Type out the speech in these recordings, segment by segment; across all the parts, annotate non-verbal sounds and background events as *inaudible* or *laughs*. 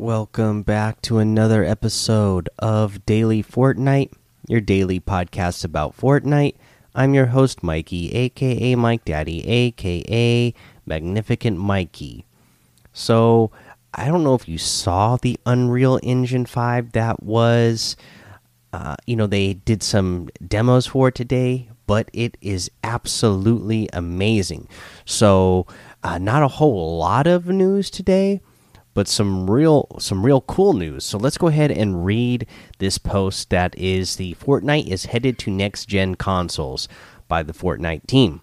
Welcome back to another episode of Daily Fortnite, your daily podcast about Fortnite. I'm your host, Mikey, aka Mike Daddy, aka Magnificent Mikey. So, I don't know if you saw the Unreal Engine 5 that was, uh, you know, they did some demos for today, but it is absolutely amazing. So, uh, not a whole lot of news today but some real some real cool news. So let's go ahead and read this post that is the Fortnite is headed to next gen consoles by the Fortnite team.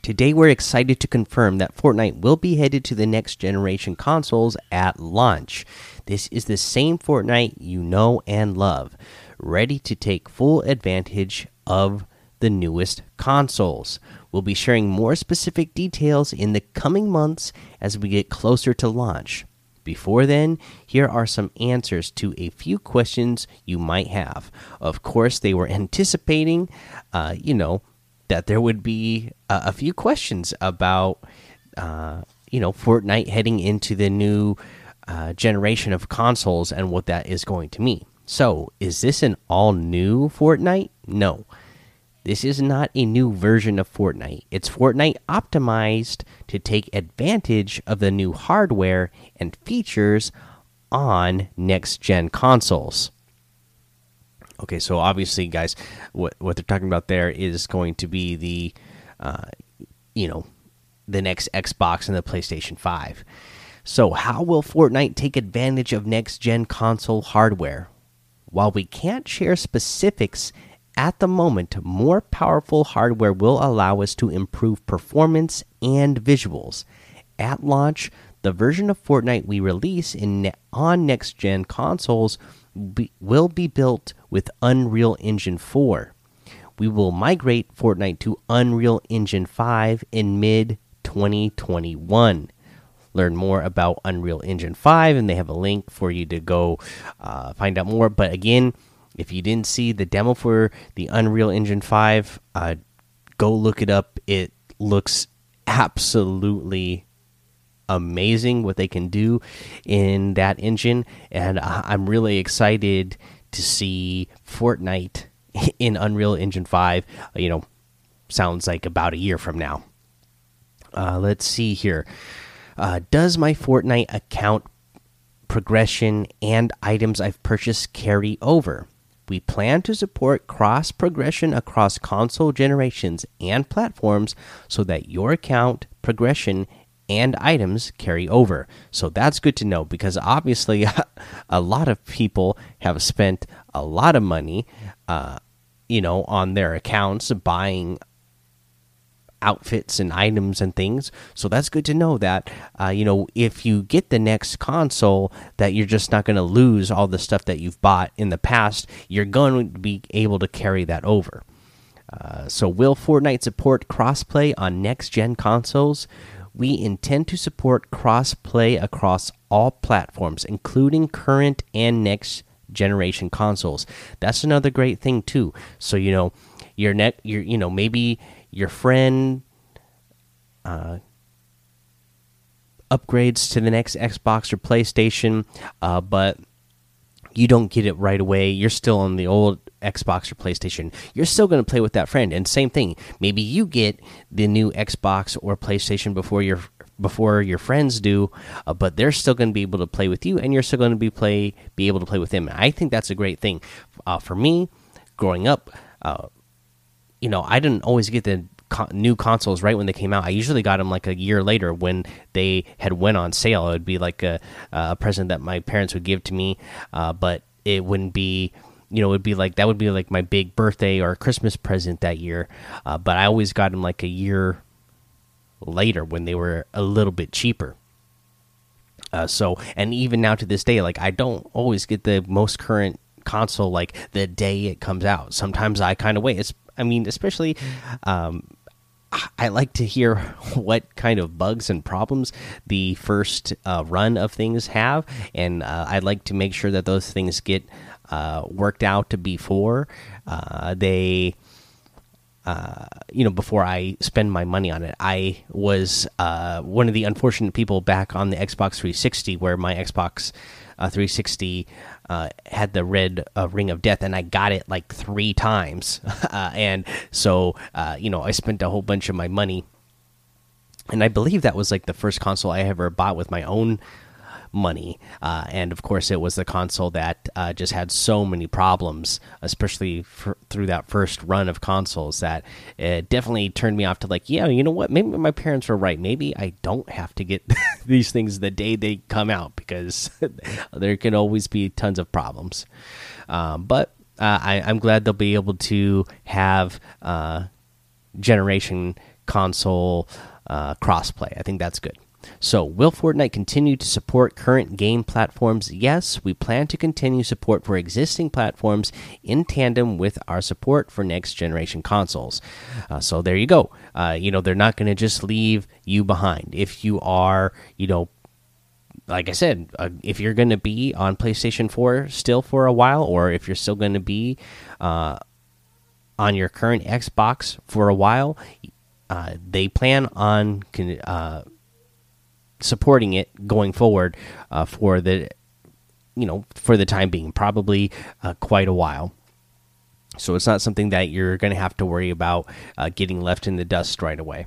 Today we're excited to confirm that Fortnite will be headed to the next generation consoles at launch. This is the same Fortnite you know and love, ready to take full advantage of the newest consoles. We'll be sharing more specific details in the coming months as we get closer to launch. Before then, here are some answers to a few questions you might have. Of course, they were anticipating, uh, you know, that there would be a, a few questions about, uh, you know, Fortnite heading into the new uh, generation of consoles and what that is going to mean. So, is this an all new Fortnite? No. This is not a new version of Fortnite. It's Fortnite optimized to take advantage of the new hardware and features on next gen consoles. Okay, so obviously, guys, what what they're talking about there is going to be the, uh, you know, the next Xbox and the PlayStation Five. So, how will Fortnite take advantage of next gen console hardware? While we can't share specifics at the moment, more powerful hardware will allow us to improve performance and visuals. At launch, the version of Fortnite we release in on next gen consoles be, will be built with Unreal Engine 4. We will migrate Fortnite to Unreal Engine 5 in mid 2021. Learn more about Unreal Engine 5, and they have a link for you to go uh, find out more. But again, if you didn't see the demo for the Unreal Engine 5, uh, go look it up. It looks absolutely amazing what they can do in that engine. And I'm really excited to see Fortnite *laughs* in Unreal Engine 5. You know, sounds like about a year from now. Uh, let's see here. Uh, does my Fortnite account progression and items I've purchased carry over? We plan to support cross progression across console generations and platforms so that your account progression and items carry over. So that's good to know because obviously *laughs* a lot of people have spent a lot of money uh, you know on their accounts buying outfits and items and things. So that's good to know that uh, you know if you get the next console, that you're just not going to lose all the stuff that you've bought in the past. You're going to be able to carry that over. Uh, so will Fortnite support crossplay on next gen consoles? We intend to support crossplay across all platforms, including current and next generation consoles. That's another great thing too. So you know, your net, your you know maybe your friend uh, upgrades to the next Xbox or PlayStation, uh, but you don't get it right away. You're still on the old Xbox or PlayStation. You're still going to play with that friend. And same thing. Maybe you get the new Xbox or PlayStation before your before your friends do, uh, but they're still going to be able to play with you, and you're still going to be play be able to play with them. I think that's a great thing. Uh, for me, growing up, uh, you know, I didn't always get the co new consoles right when they came out. I usually got them like a year later when they had went on sale. It would be like a, a present that my parents would give to me, uh, but it wouldn't be. You know, it would be like that would be like my big birthday or Christmas present that year. Uh, but I always got them like a year later when they were a little bit cheaper. Uh, so, and even now to this day, like I don't always get the most current console like the day it comes out. Sometimes I kind of wait. It's I mean, especially. Um, I like to hear *laughs* what kind of bugs and problems the first uh, run of things have, and uh, I'd like to make sure that those things get uh, worked out before uh, they uh, you know, before I spend my money on it. I was uh, one of the unfortunate people back on the Xbox 360, where my Xbox uh, 360 uh, had the red uh, ring of death, and I got it like three times, *laughs* and so you know, I spent a whole bunch of my money. And I believe that was like the first console I ever bought with my own money. Uh, and of course, it was the console that uh, just had so many problems, especially for, through that first run of consoles, that it definitely turned me off to like, yeah, you know what? Maybe my parents were right. Maybe I don't have to get *laughs* these things the day they come out because *laughs* there can always be tons of problems. Um, but uh, I, am glad they'll be able to have uh, generation console uh, crossplay. I think that's good. So, will Fortnite continue to support current game platforms? Yes, we plan to continue support for existing platforms in tandem with our support for next generation consoles. Uh, so, there you go. Uh, you know, they're not going to just leave you behind. If you are, you know, like I said, uh, if you're going to be on PlayStation 4 still for a while, or if you're still going to be uh, on your current Xbox for a while, uh, they plan on uh, supporting it going forward uh, for the you know for the time being probably uh, quite a while. So it's not something that you're going to have to worry about uh, getting left in the dust right away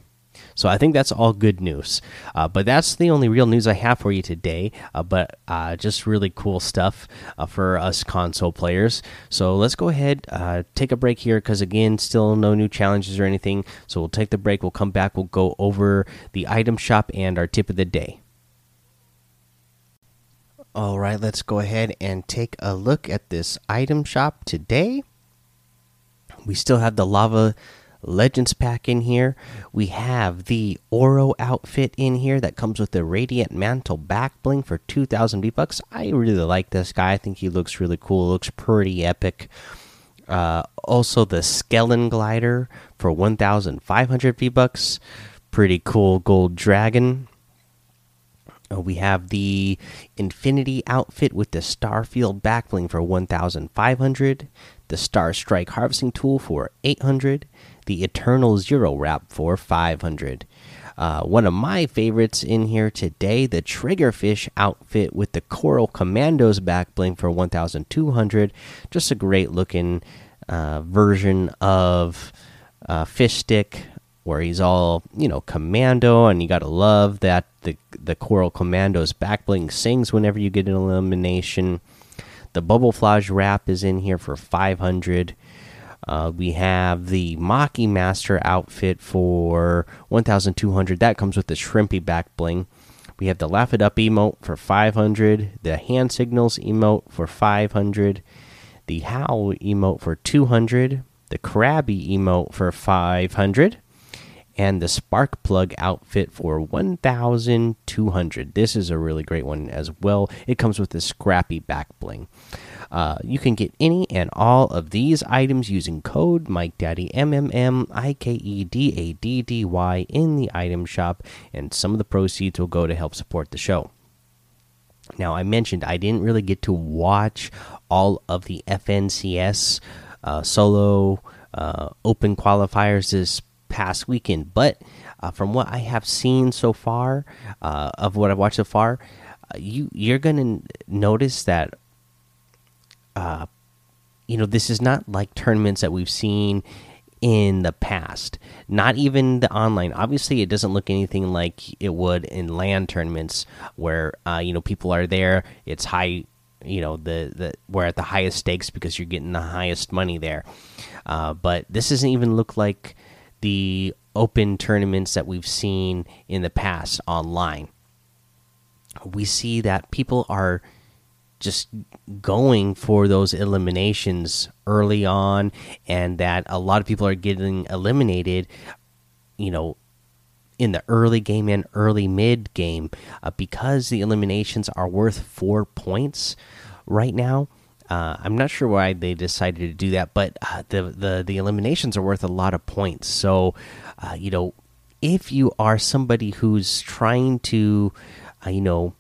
so I think that's all good news. Uh, but that's the only real news I have for you today. Uh, but uh, just really cool stuff uh, for us console players. So let's go ahead, uh, take a break here because again, still no new challenges or anything. So we'll take the break. We'll come back. We'll go over the item shop and our tip of the day. All right, let's go ahead and take a look at this item shop today. We still have the lava Legends pack in here. We have the Oro outfit in here that comes with the Radiant Mantle back bling for 2,000 V bucks. I really like this guy. I think he looks really cool. Looks pretty epic. Uh, also, the Skellen glider for 1,500 V bucks. Pretty cool gold dragon. Uh, we have the Infinity outfit with the Starfield back bling for 1,500, the Star Strike harvesting tool for 800, the Eternal Zero wrap for 500. Uh, one of my favorites in here today, the Triggerfish outfit with the Coral Commandos back bling for 1,200. Just a great looking uh, version of uh, Fish Stick where he's all you know commando, and you gotta love that the the Coral Commandos back bling sings whenever you get an elimination. The Bubble Flage wrap is in here for 500. Uh, we have the Maki Master outfit for 1,200. That comes with the Shrimpy back bling. We have the Laugh It Up emote for 500. The Hand Signals emote for 500. The Howl emote for 200. The Krabby emote for 500. And the Spark Plug outfit for 1,200. This is a really great one as well. It comes with the Scrappy back bling. Uh, you can get any and all of these items using code Mike Daddy M M M I K E D A D D Y in the item shop, and some of the proceeds will go to help support the show. Now, I mentioned I didn't really get to watch all of the FNCS uh, solo uh, open qualifiers this past weekend, but uh, from what I have seen so far, uh, of what I've watched so far, uh, you you're gonna notice that uh, you know, this is not like tournaments that we've seen in the past. Not even the online. Obviously, it doesn't look anything like it would in land tournaments where uh, you know people are there. It's high. You know the the we're at the highest stakes because you're getting the highest money there. Uh, but this doesn't even look like the open tournaments that we've seen in the past online. We see that people are just going for those eliminations early on and that a lot of people are getting eliminated you know in the early game and early mid game uh, because the eliminations are worth 4 points right now uh, I'm not sure why they decided to do that, but uh, the the the eliminations are worth a lot of points. So, uh, you know, if you are somebody who's trying to, uh, you know,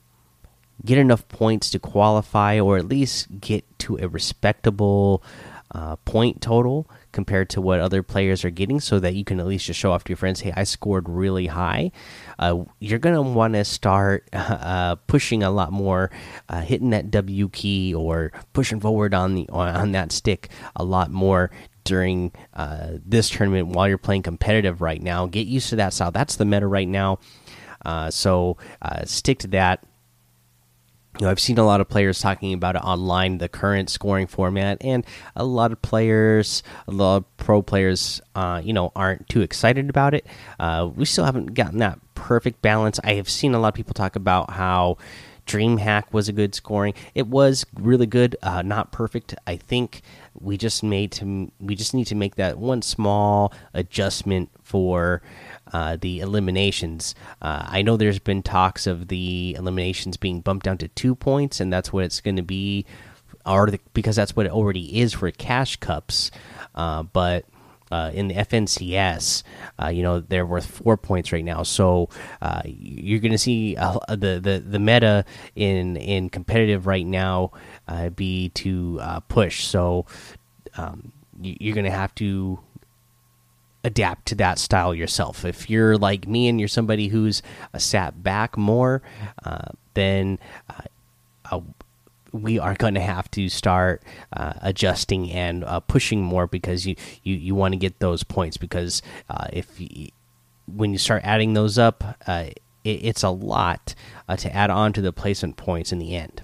get enough points to qualify or at least get to a respectable uh, point total compared to what other players are getting so that you can at least just show off to your friends hey i scored really high. Uh, you're going to want to start *laughs* uh, pushing a lot more uh, hitting that w key or pushing forward on the on that stick a lot more during uh, this tournament while you're playing competitive right now. Get used to that style. That's the meta right now. Uh, so uh, stick to that you know, I've seen a lot of players talking about it online, the current scoring format, and a lot of players, a lot of pro players, uh, you know, aren't too excited about it. Uh, we still haven't gotten that perfect balance. I have seen a lot of people talk about how DreamHack was a good scoring. It was really good, uh, not perfect. I think we just made to we just need to make that one small adjustment for uh, the eliminations. Uh, I know there's been talks of the eliminations being bumped down to two points, and that's what it's going to be, or the, because that's what it already is for cash cups. Uh, but uh, in the FNCS, uh, you know they're worth four points right now. So you're going to see the, the the meta in in competitive right now be to push. So um, you're going to have to adapt to that style yourself. If you're like me and you're somebody who's uh, sat back more, uh, then uh, uh we are going to have to start uh, adjusting and uh, pushing more because you you, you want to get those points because if you, when you start adding those up, it, it's a lot to add on to the placement points in the end.